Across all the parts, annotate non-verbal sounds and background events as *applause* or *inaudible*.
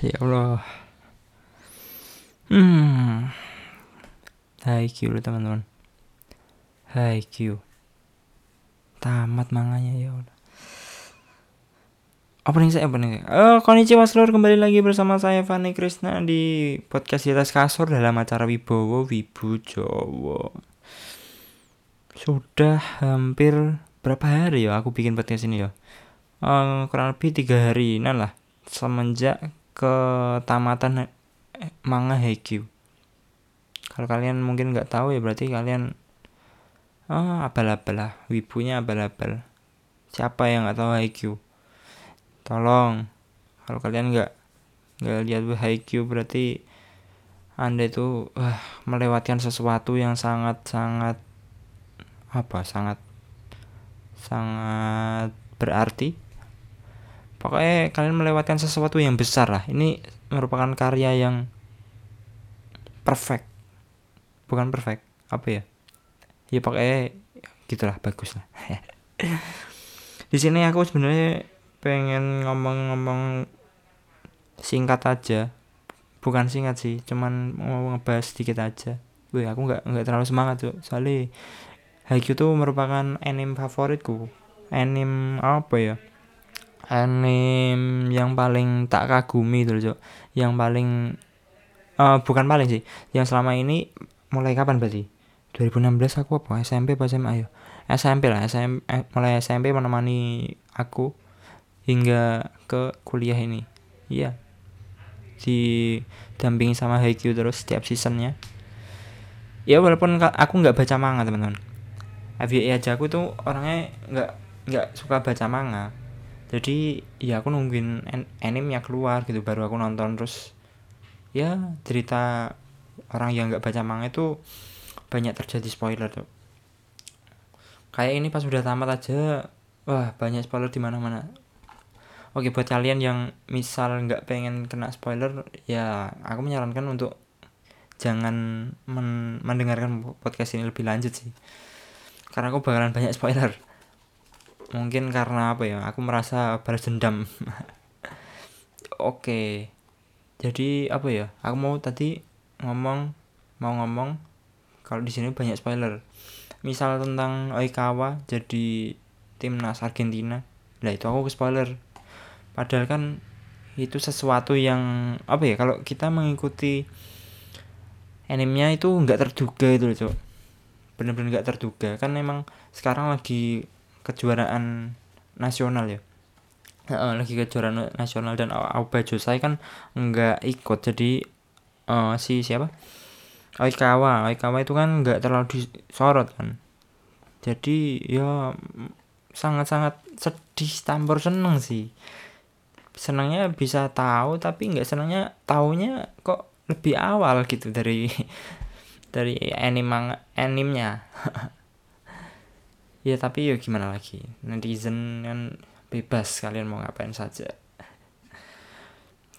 ya Allah. Hmm. Q lu teman-teman. Q. Tamat manganya ya Allah. Opening saya opening oh konnichiwa seluruh. Kembali lagi bersama saya Fani Krishna di podcast di atas kasur dalam acara Wibowo Wibu Jowo sudah hampir berapa hari ya aku bikin podcast ini ya? Uh, kurang lebih tiga hari. Nah lah semenjak ke tamatan manga Haikyuu. Kalau kalian mungkin nggak tahu ya berarti kalian oh abal-abal lah. Wibunya abal-abal. Siapa yang nggak tahu Haikyuu? Tolong. Kalau kalian nggak nggak lihat Haikyuu berarti anda itu uh, melewatkan sesuatu yang sangat sangat apa sangat sangat berarti pokoknya kalian melewatkan sesuatu yang besar lah. Ini merupakan karya yang perfect. Bukan perfect apa ya? Ya pokoknya gitulah bagus lah. *laughs* Di sini aku sebenarnya pengen ngomong-ngomong singkat aja. Bukan singkat sih cuman mau ngebahas sedikit aja. Wih, aku nggak nggak terlalu semangat tuh soalnya Haikyuu tuh merupakan anime favoritku. Anime apa ya anime yang paling tak kagumi itu loh yang paling uh, bukan paling sih. Yang selama ini mulai kapan berarti? 2016 aku apa? SMP apa SMA ayo SMP lah SMP eh, mulai SMP menemani aku hingga ke kuliah ini. Iya. Didampingi sama Haikyuu terus setiap seasonnya. Ya walaupun aku nggak baca manga teman-teman. FYI aja aku tuh orangnya nggak nggak suka baca manga jadi ya aku nungguin animenya keluar gitu baru aku nonton. Terus ya cerita orang yang nggak baca manga itu banyak terjadi spoiler tuh kayak ini pas udah tamat aja wah banyak spoiler di mana-mana. Oke buat kalian yang misal nggak pengen kena spoiler ya aku menyarankan untuk jangan men mendengarkan podcast ini lebih lanjut sih. Karena aku bakalan banyak spoiler mungkin karena apa ya? Aku merasa balas dendam. *laughs* Oke. Jadi apa ya? Aku mau tadi ngomong mau ngomong. Kalau di sini banyak spoiler. Misal tentang Oikawa jadi timnas Argentina. Lah itu aku spoiler. Padahal kan itu sesuatu yang apa ya? Kalau kita mengikuti animenya itu nggak terduga itu loh cok. Bener-bener nggak terduga. Kan memang sekarang lagi kejuaraan nasional ya. Uh, lagi kejuaraan nasional dan Aoba Josai kan nggak ikut jadi uh, si siapa? Oikawa. Oikawa itu kan nggak terlalu disorot kan. Jadi ya sangat-sangat sedih campur seneng sih. Senangnya bisa tahu tapi nggak senangnya taunya kok lebih awal gitu dari *laughs* dari anime animnya *laughs* ya tapi ya gimana lagi? Netizen kan bebas kalian mau ngapain saja.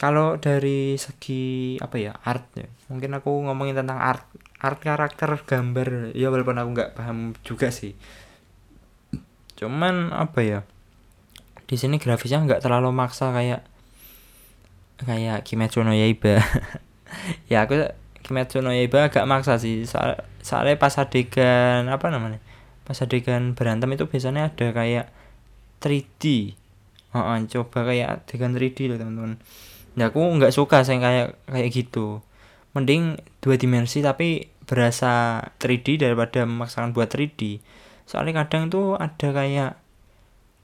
Kalau dari segi apa ya art ya. Mungkin aku ngomongin tentang art. Art karakter gambar ya walaupun aku nggak paham juga sih. Cuman apa ya di sini grafisnya nggak terlalu maksa kayak kayak Kimetsu no Yaiba. *laughs* Ya aku Kimetsu no Yaiba agak maksa sih. Soal soalnya pas adegan apa namanya pas adegan berantem itu biasanya ada kayak 3D oh, oh coba kayak adegan 3D loh teman-teman. Ya aku nggak suka saya kayak kayak gitu. Mending dua dimensi tapi berasa 3D daripada memaksakan buat 3D soalnya kadang tuh ada kayak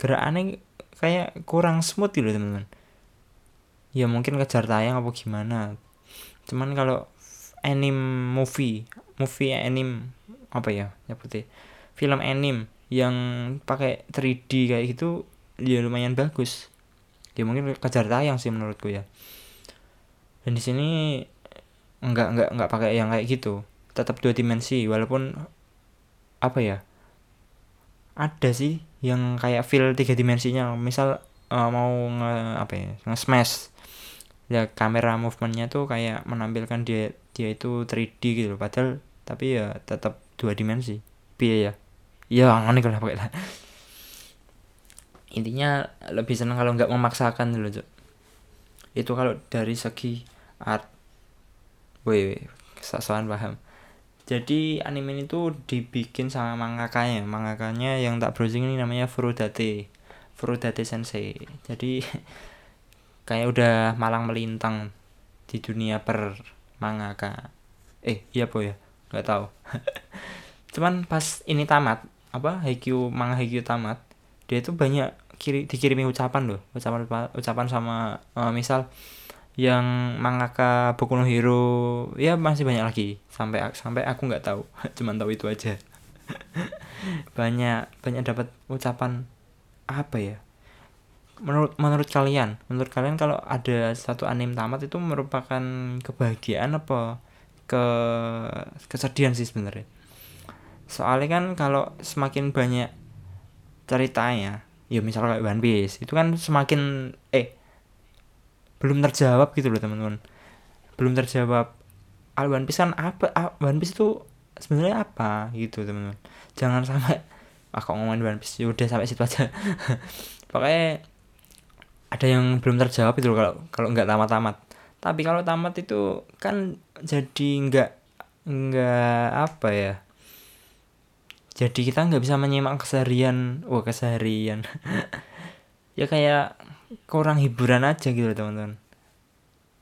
gerakannya kayak kurang smooth gitu teman-teman. Ya mungkin kejar tayang apa gimana. Cuman kalau anime movie movie anime apa ya nyebutnya film anime yang pakai 3D kayak gitu ya lumayan bagus. Ya mungkin kejar tayang sih menurutku ya. Dan di sini enggak enggak enggak pakai yang kayak gitu. Tetap dua dimensi walaupun apa ya ada sih yang kayak feel tiga dimensinya. Misal uh, mau nge apa ya nge smash ya kamera movementnya tuh kayak menampilkan dia dia itu 3D gitu padahal tapi ya tetap dua dimensi. Biaya ya ya ngono lah intinya lebih senang kalau nggak memaksakan dulu cok itu kalau dari segi art. Wih sosokan paham. Jadi anime ini tuh dibikin sama mangakanya. Mangakanya yang tak browsing ini namanya Furudate. Furudate Sensei. Jadi *laughs* kayak udah malang melintang di dunia per mangaka. Eh iya po ya? Nggak tahu. *laughs* Cuman pas ini tamat apa Haikyuu manga Haikyuu tamat dia tuh banyak kiri dikirimi ucapan loh ucapan ucapan sama uh, misal yang mangaka Boku no Hero ya masih banyak lagi sampai sampai aku nggak tahu *laughs* cuman tahu itu aja. *laughs* Banyak banyak dapat ucapan apa ya? Menurut menurut kalian menurut kalian kalau ada satu anime tamat itu merupakan kebahagiaan apa ke kesedihan sih sebenarnya soalnya kan kalau semakin banyak ceritanya ya misalnya kayak One Piece itu kan semakin eh belum terjawab gitu loh teman-teman. Belum terjawab. Al One Piece kan apa One Piece itu sebenarnya apa gitu teman-teman. Jangan *laughs* sampai ah kok ngomongin One Piece? Ya udah sampai situ aja. *laughs* Pokoknya ada yang belum terjawab itu loh kalau kalau nggak tamat-tamat. Tapi kalau tamat itu kan jadi nggak nggak apa ya jadi kita nggak bisa menyimak keseharian wah keseharian. *laughs* Ya kayak kurang hiburan aja gitu teman-teman.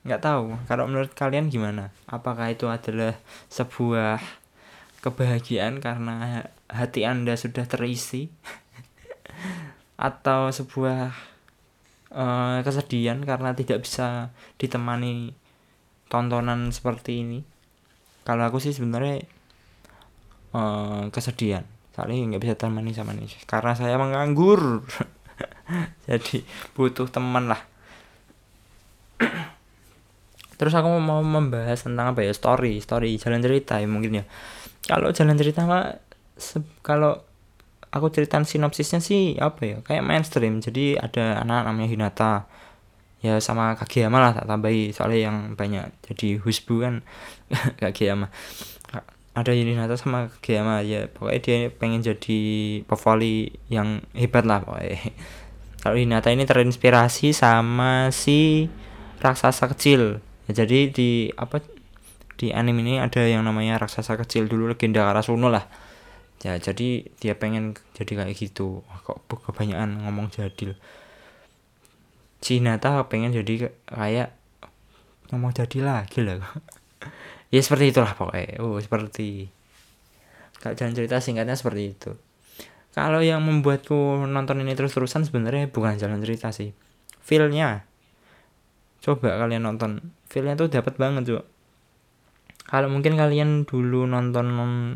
Nggak tahu kalau menurut kalian gimana? Apakah itu adalah sebuah kebahagiaan karena hati anda sudah terisi? *laughs* Atau sebuah uh, kesedihan karena tidak bisa ditemani tontonan seperti ini? Kalau aku sih sebenarnya uh, kesedihan. Soalnya nggak bisa temani sama ini. Karena saya menganggur. *laughs* Jadi butuh teman lah. *clears throat* Terus aku mau membahas tentang apa ya? Story story jalan cerita ya mungkin ya. Kalau jalan cerita mah kalau aku ceritain sinopsisnya sih apa ya? Kayak mainstream. Jadi ada anak namanya Hinata. Ya sama Kageyama lah tak tambahi. Soalnya yang banyak jadi husbu kan. *laughs* Kageyama ada Hinata sama Kageyama ya pokoknya dia pengen jadi pevoli yang hebat lah pokoknya. *laughs* Kalau Hinata ini terinspirasi sama si raksasa kecil. Ya, jadi di apa di anime ini ada yang namanya raksasa kecil dulu legenda Karasuno lah. Ya jadi dia pengen jadi kayak gitu. Kok kebanyakan ngomong jadil. Si Hinata pengen jadi kayak ngomong jadi lagi lah *laughs* ya seperti itulah pokoknya. Oh seperti. Kalau jalan cerita singkatnya seperti itu. Kalau yang membuatku nonton ini terus-terusan sebenarnya bukan jalan cerita sih. Feelnya. Coba kalian nonton. Feelnya tuh dapat banget tuh kalau mungkin kalian dulu nonton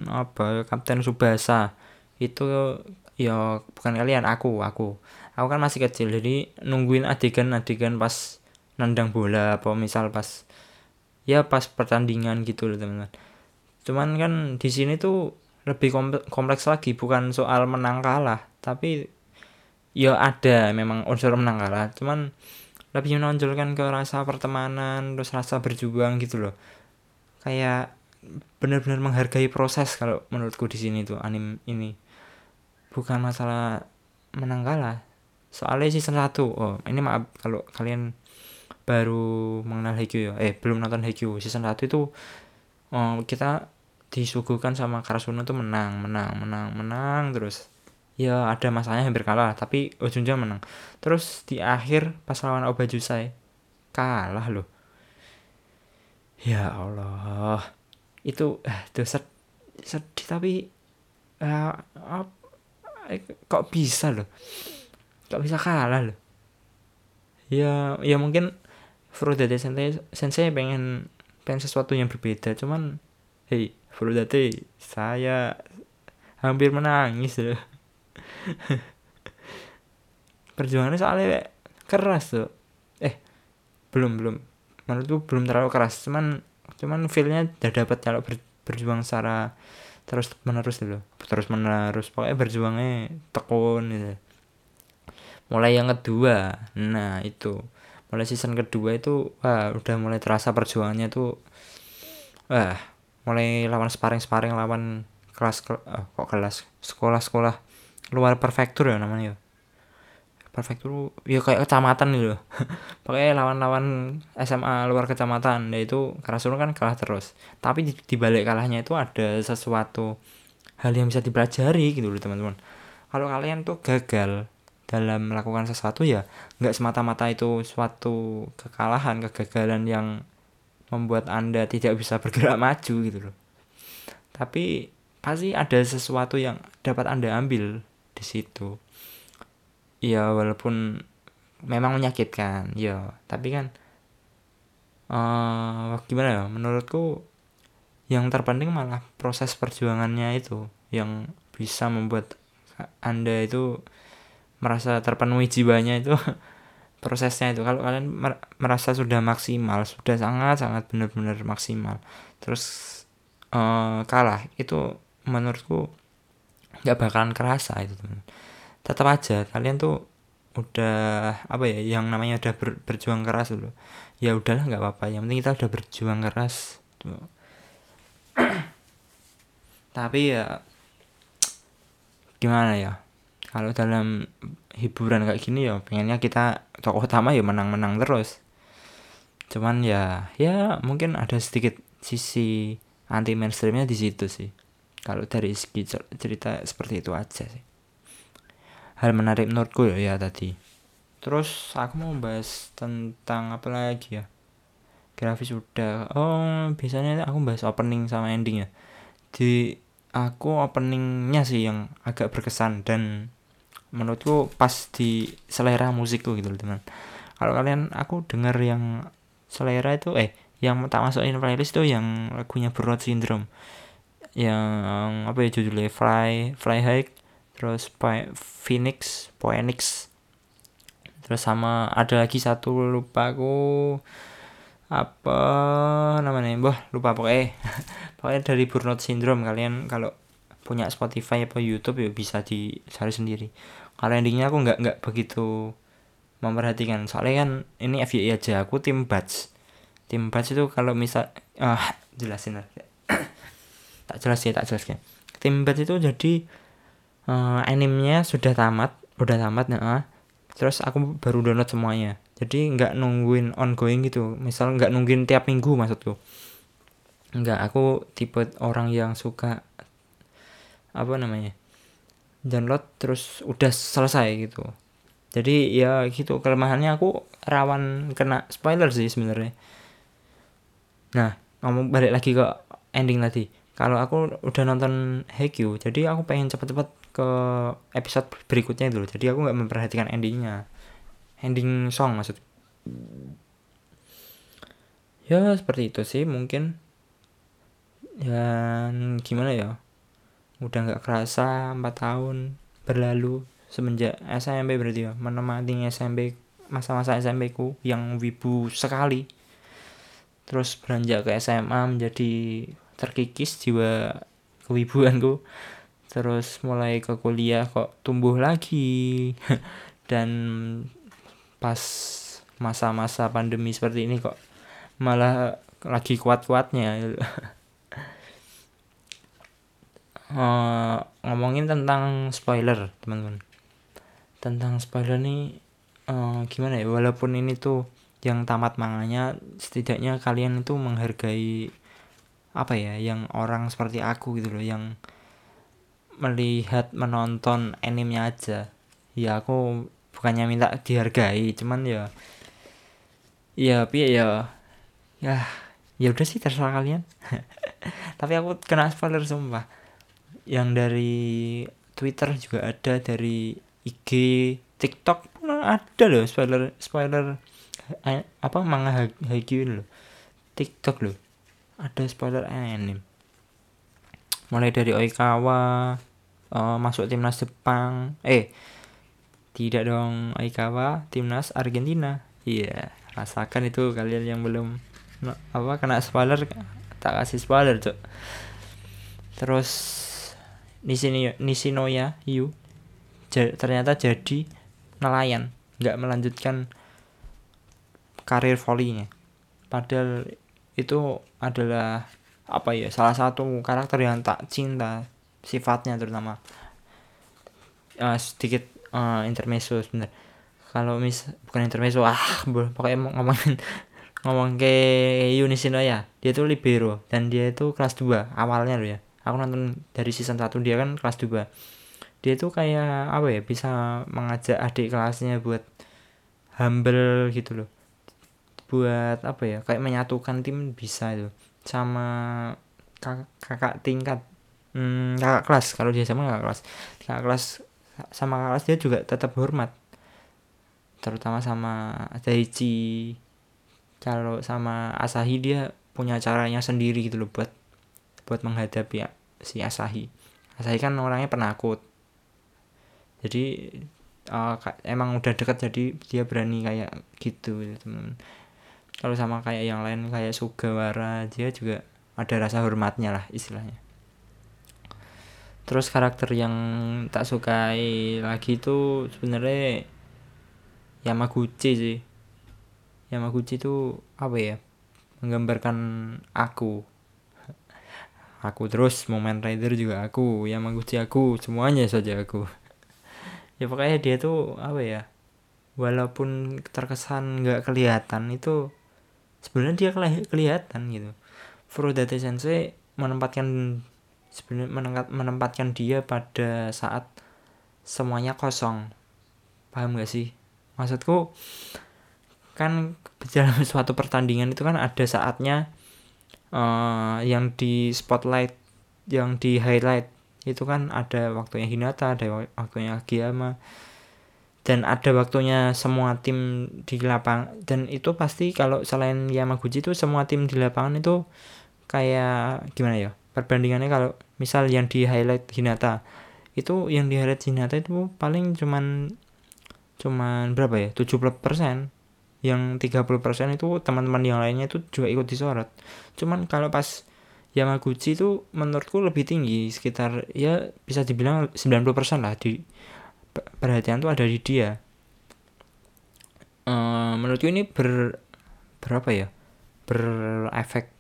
apa Kapten Subasa itu ya bukan kalian aku aku. Aku kan masih kecil jadi nungguin adegan-adegan pas nendang bola apa misal pas ya pas pertandingan gitu loh teman-teman. Cuman kan di sini tuh lebih kompleks lagi bukan soal menang kalah tapi ya ada memang unsur menang kalah. Cuman lebih menonjolkan ke rasa pertemanan terus rasa berjuang gitu loh. Kayak benar-benar menghargai proses kalau menurutku di sini tuh anim ini. Bukan masalah menang kalah. Soalnya season 1 oh ini maaf kalau kalian baru mengenal Haikyuu ya. Eh belum nonton Haikyuu. Season 1 itu oh, kita disuguhkan sama Karasuno tuh menang menang menang menang. Terus ya ada masanya hampir kalah tapi ujungnya menang. Terus di akhir pas lawan Obajusai kalah loh. Ya Allah. Itu eh tuh sedih tapi uh, uh, kok bisa loh? Kok bisa kalah loh? Ya ya mungkin Furudate Sensei, Sensei pengen pengen sesuatu yang berbeda cuman hey Furudate saya hampir menangis loh. *laughs* Perjuangannya soalnya keras tuh eh belum belum. Menurutku belum terlalu keras cuman cuman feelnya udah dapat kalau ber, berjuang secara terus menerus dulu terus menerus pokoknya berjuangnya tekun gitu. Mulai yang kedua nah itu mulai season kedua itu wah udah mulai terasa perjuangannya tuh wah mulai lawan sparring sparring lawan kelas ke, oh, kok kelas? Sekolah sekolah luar prefektur ya namanya prefektur ya kayak kecamatan gitu. *laughs* Pokoknya lawan-lawan SMA luar kecamatan yaitu Karasuno kan kalah terus. Tapi di, di balik kalahnya itu ada sesuatu hal yang bisa dipelajari gitu loh teman-teman. Kalau kalian tuh gagal dalam melakukan sesuatu ya nggak semata-mata itu suatu kekalahan kegagalan yang membuat anda tidak bisa *laughs* bergerak maju gitu loh. Tapi pasti ada sesuatu yang dapat anda ambil di situ. Ya walaupun memang menyakitkan ya tapi kan uh, gimana ya menurutku yang terpenting malah proses perjuangannya itu yang bisa membuat anda itu merasa terpenuhi jiwanya itu *laughs* prosesnya itu. Kalau kalian merasa sudah maksimal sudah sangat sangat benar-benar maksimal terus uh, kalah itu menurutku nggak bakalan kerasa itu teman. Tetap aja kalian tuh udah apa ya yang namanya udah ber, berjuang keras dulu ya udahlah nggak apa-apa. Yang penting kita udah berjuang keras tuh. *clears throat* tapi ya gimana ya kalau dalam hiburan kayak gini ya pengennya kita tokoh utama ya menang-menang terus. Cuman ya ya mungkin ada sedikit sisi anti mainstreamnya di situ sih. Kalau dari segi cerita seperti itu aja sih. Hal menarik menurutku ya, ya tadi. Terus aku mau bahas tentang apa lagi ya? Grafis udah oh biasanya aku bahas opening sama ending ya. Di aku openingnya sih yang agak berkesan dan menurutku pas di selera musikku gitu loh teman. Kalau kalian aku denger yang selera itu eh yang tak masukin playlist itu yang lagunya Burnout Syndrome. Yang apa ya judulnya? Fly Fly High terus Phoenix Phoenix terus sama ada lagi satu lupa aku apa namanya boh lupa pokoknya. *laughs* Pokoknya dari burnout syndrome kalian kalau punya Spotify atau YouTube ya bisa dicari sendiri. Kalau endingnya aku nggak nggak begitu memperhatikan. Soalnya kan ini FYI aja aku tim batch tim batch itu kalau misal ah jelasin aja *coughs* tak jelas ya tak jelas ya. Tim batch itu jadi uh, animenya sudah tamat udah tamat nah terus aku baru download semuanya. Jadi nggak nungguin ongoing gitu. Misal nggak nungguin tiap minggu maksudku. Nggak aku tipe orang yang suka apa namanya download terus udah selesai gitu. Jadi ya gitu kelemahannya aku rawan kena spoiler sih sebenarnya. Nah ngomong balik lagi ke ending tadi. Kalau aku udah nonton Haikyuu jadi aku pengen cepet-cepet ke episode berikutnya dulu jadi aku nggak memperhatikan endingnya. Ending song maksud. Ya seperti itu sih mungkin. Dan gimana ya udah nggak kerasa 4 tahun berlalu semenjak SMP berarti ya menemani SMP masa-masa SMP ku yang wibu sekali. Terus beranjak ke SMA menjadi terkikis jiwa kewibuanku terus mulai ke kuliah kok tumbuh lagi. *laughs* Dan pas masa-masa pandemi seperti ini kok malah lagi kuat-kuatnya *laughs* uh, ngomongin tentang spoiler teman-teman. Tentang spoiler nih uh, gimana ya? Walaupun ini tuh yang tamat manganya setidaknya kalian itu menghargai apa ya yang orang seperti aku gitu loh yang melihat menonton animenya aja. Ya aku bukannya minta dihargai cuman ya ya tapi ya? Ya ya udah sih terserah kalian. *laughs* Tapi aku kena spoiler sumpah yang dari Twitter juga ada dari IG TikTok ada loh spoiler spoiler eh, apa manga Haikyuu loh. TikTok loh. Ada spoiler anime. Mulai dari Oikawa uh, masuk timnas Jepang eh tidak dong Aikawa timnas Argentina. Iya yeah, rasakan itu kalian yang belum apa kena spoiler tak kasih spoiler cok terus Nishinoya Yu ternyata jadi nelayan nggak melanjutkan karir volleynya padahal itu adalah apa ya salah satu karakter yang tak cinta sifatnya terutama uh, sedikit uh, intermezzo sebentar. Kalau mis bukan intermezzo ah pokoknya ngomongin *laughs* ngomong ke Yunisino ya dia tuh libero dan dia itu kelas 2 awalnya loh ya aku nonton dari season 1 dia kan kelas 2 dia tuh kayak apa ya bisa mengajak adik kelasnya buat humble gitu loh. Buat apa ya kayak menyatukan tim bisa itu. Sama kakak, kakak tingkat hmm, kakak kelas. Kalau dia sama kakak kelas. Kakak kelas sama kakak kelas dia juga tetap hormat. Terutama sama Daichi. Kalau sama Asahi dia punya caranya sendiri gitu loh buat buat menghadapi si Asahi. Asahi kan orangnya penakut. Jadi uh, emang udah dekat jadi dia berani kayak gitu ya, teman. Kalau sama kayak yang lain kayak Sugawara dia juga ada rasa hormatnya lah istilahnya. Terus karakter yang tak sukai lagi itu sebenarnya Yamaguchi sih. Yamaguchi itu apa ya? Menggambarkan aku aku terus momen rider juga aku Yamaguchi aku semuanya saja aku. *laughs* Ya pokoknya dia tuh apa ya walaupun terkesan nggak kelihatan itu sebenarnya dia kelihatan gitu. Furudate Sensei menempatkan sebenarnya menempatkan dia pada saat semuanya kosong. Paham gak sih? Maksudku kan dalam *laughs* suatu pertandingan itu kan ada saatnya uh, yang di spotlight yang di highlight. Itu kan ada waktunya Hinata ada waktunya Akiyama dan ada waktunya semua tim di lapangan dan itu pasti kalau selain Yamaguchi itu semua tim di lapangan itu kayak gimana ya perbandingannya kalau misal yang di highlight Hinata. Itu yang di highlight Hinata itu paling cuman cuman berapa ya 70% yang 30% itu teman-teman yang lainnya itu juga ikut disorot. Cuman kalau pas Yamaguchi itu menurutku lebih tinggi sekitar ya bisa dibilang 90% lah di perhatian tuh ada di dia. Uh, menurutku ini ber berapa ya? Berefek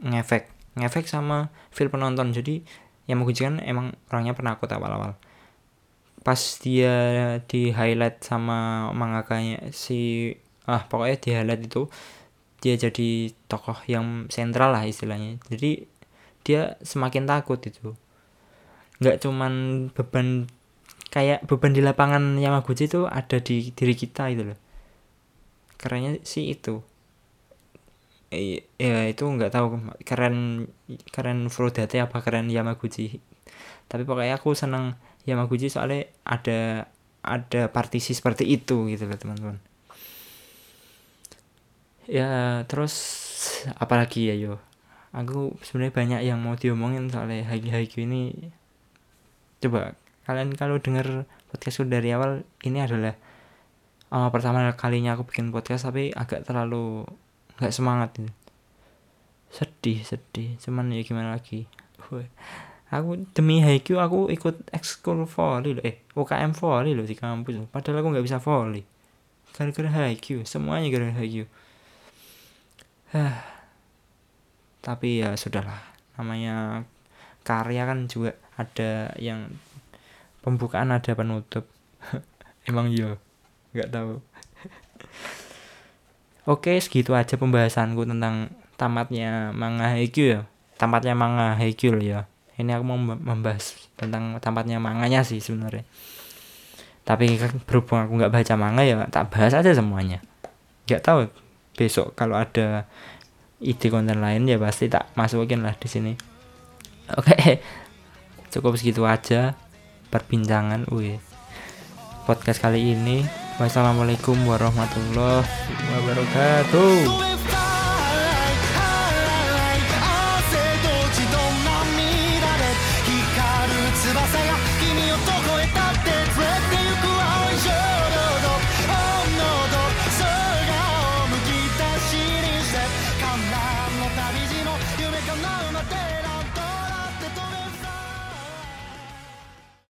ngefek ngefek sama feel penonton. Jadi Yamaguchi kan emang orangnya penakut awal-awal. Pas dia di highlight sama mangakanya si ah pokoknya di highlight itu dia jadi tokoh yang sentral lah istilahnya. Jadi dia semakin takut itu. Nggak cuman beban kayak beban di lapangan Yamaguchi itu ada di diri kita itu loh. Kerennya sih itu. Ya itu nggak tahu keren keren Frodate apa keren Yamaguchi. Tapi pokoknya aku seneng Yamaguchi soalnya ada ada partisi seperti itu gitu loh teman-teman ya terus apalagi ya yo? Aku sebenarnya banyak yang mau diomongin soalnya Haiku Haiku ini. Coba kalian kalau dengar podcastku dari awal ini adalah uh, pertama kalinya aku bikin podcast tapi agak terlalu nggak semangat ini. Sedih sedih. Cuman ya gimana lagi? Aku demi Haikyuu aku ikut ekskul volley loh. Eh UKM volley loh di kampus. Padahal aku nggak bisa volley gara-gara Haikyuu semuanya gara-gara Haikyuu tapi ya sudahlah. Namanya karya kan juga ada yang pembukaan ada penutup. *laughs* Emang iya? Nggak tahu. *laughs* Oke segitu aja pembahasanku tentang tamatnya manga Haikyuu ya. Tamatnya manga Haikyuu ya. Ini aku mau membahas tentang tampatnya manganya sih sebenarnya. Tapi kan berhubung aku nggak baca manga ya tak bahas aja semuanya. Nggak tahu besok kalau ada ide konten lain ya pasti tak masukin lah di sini. Oke *laughs* cukup segitu aja perbincangan. Wih podcast kali ini. Wassalamualaikum warahmatullahi wabarakatuh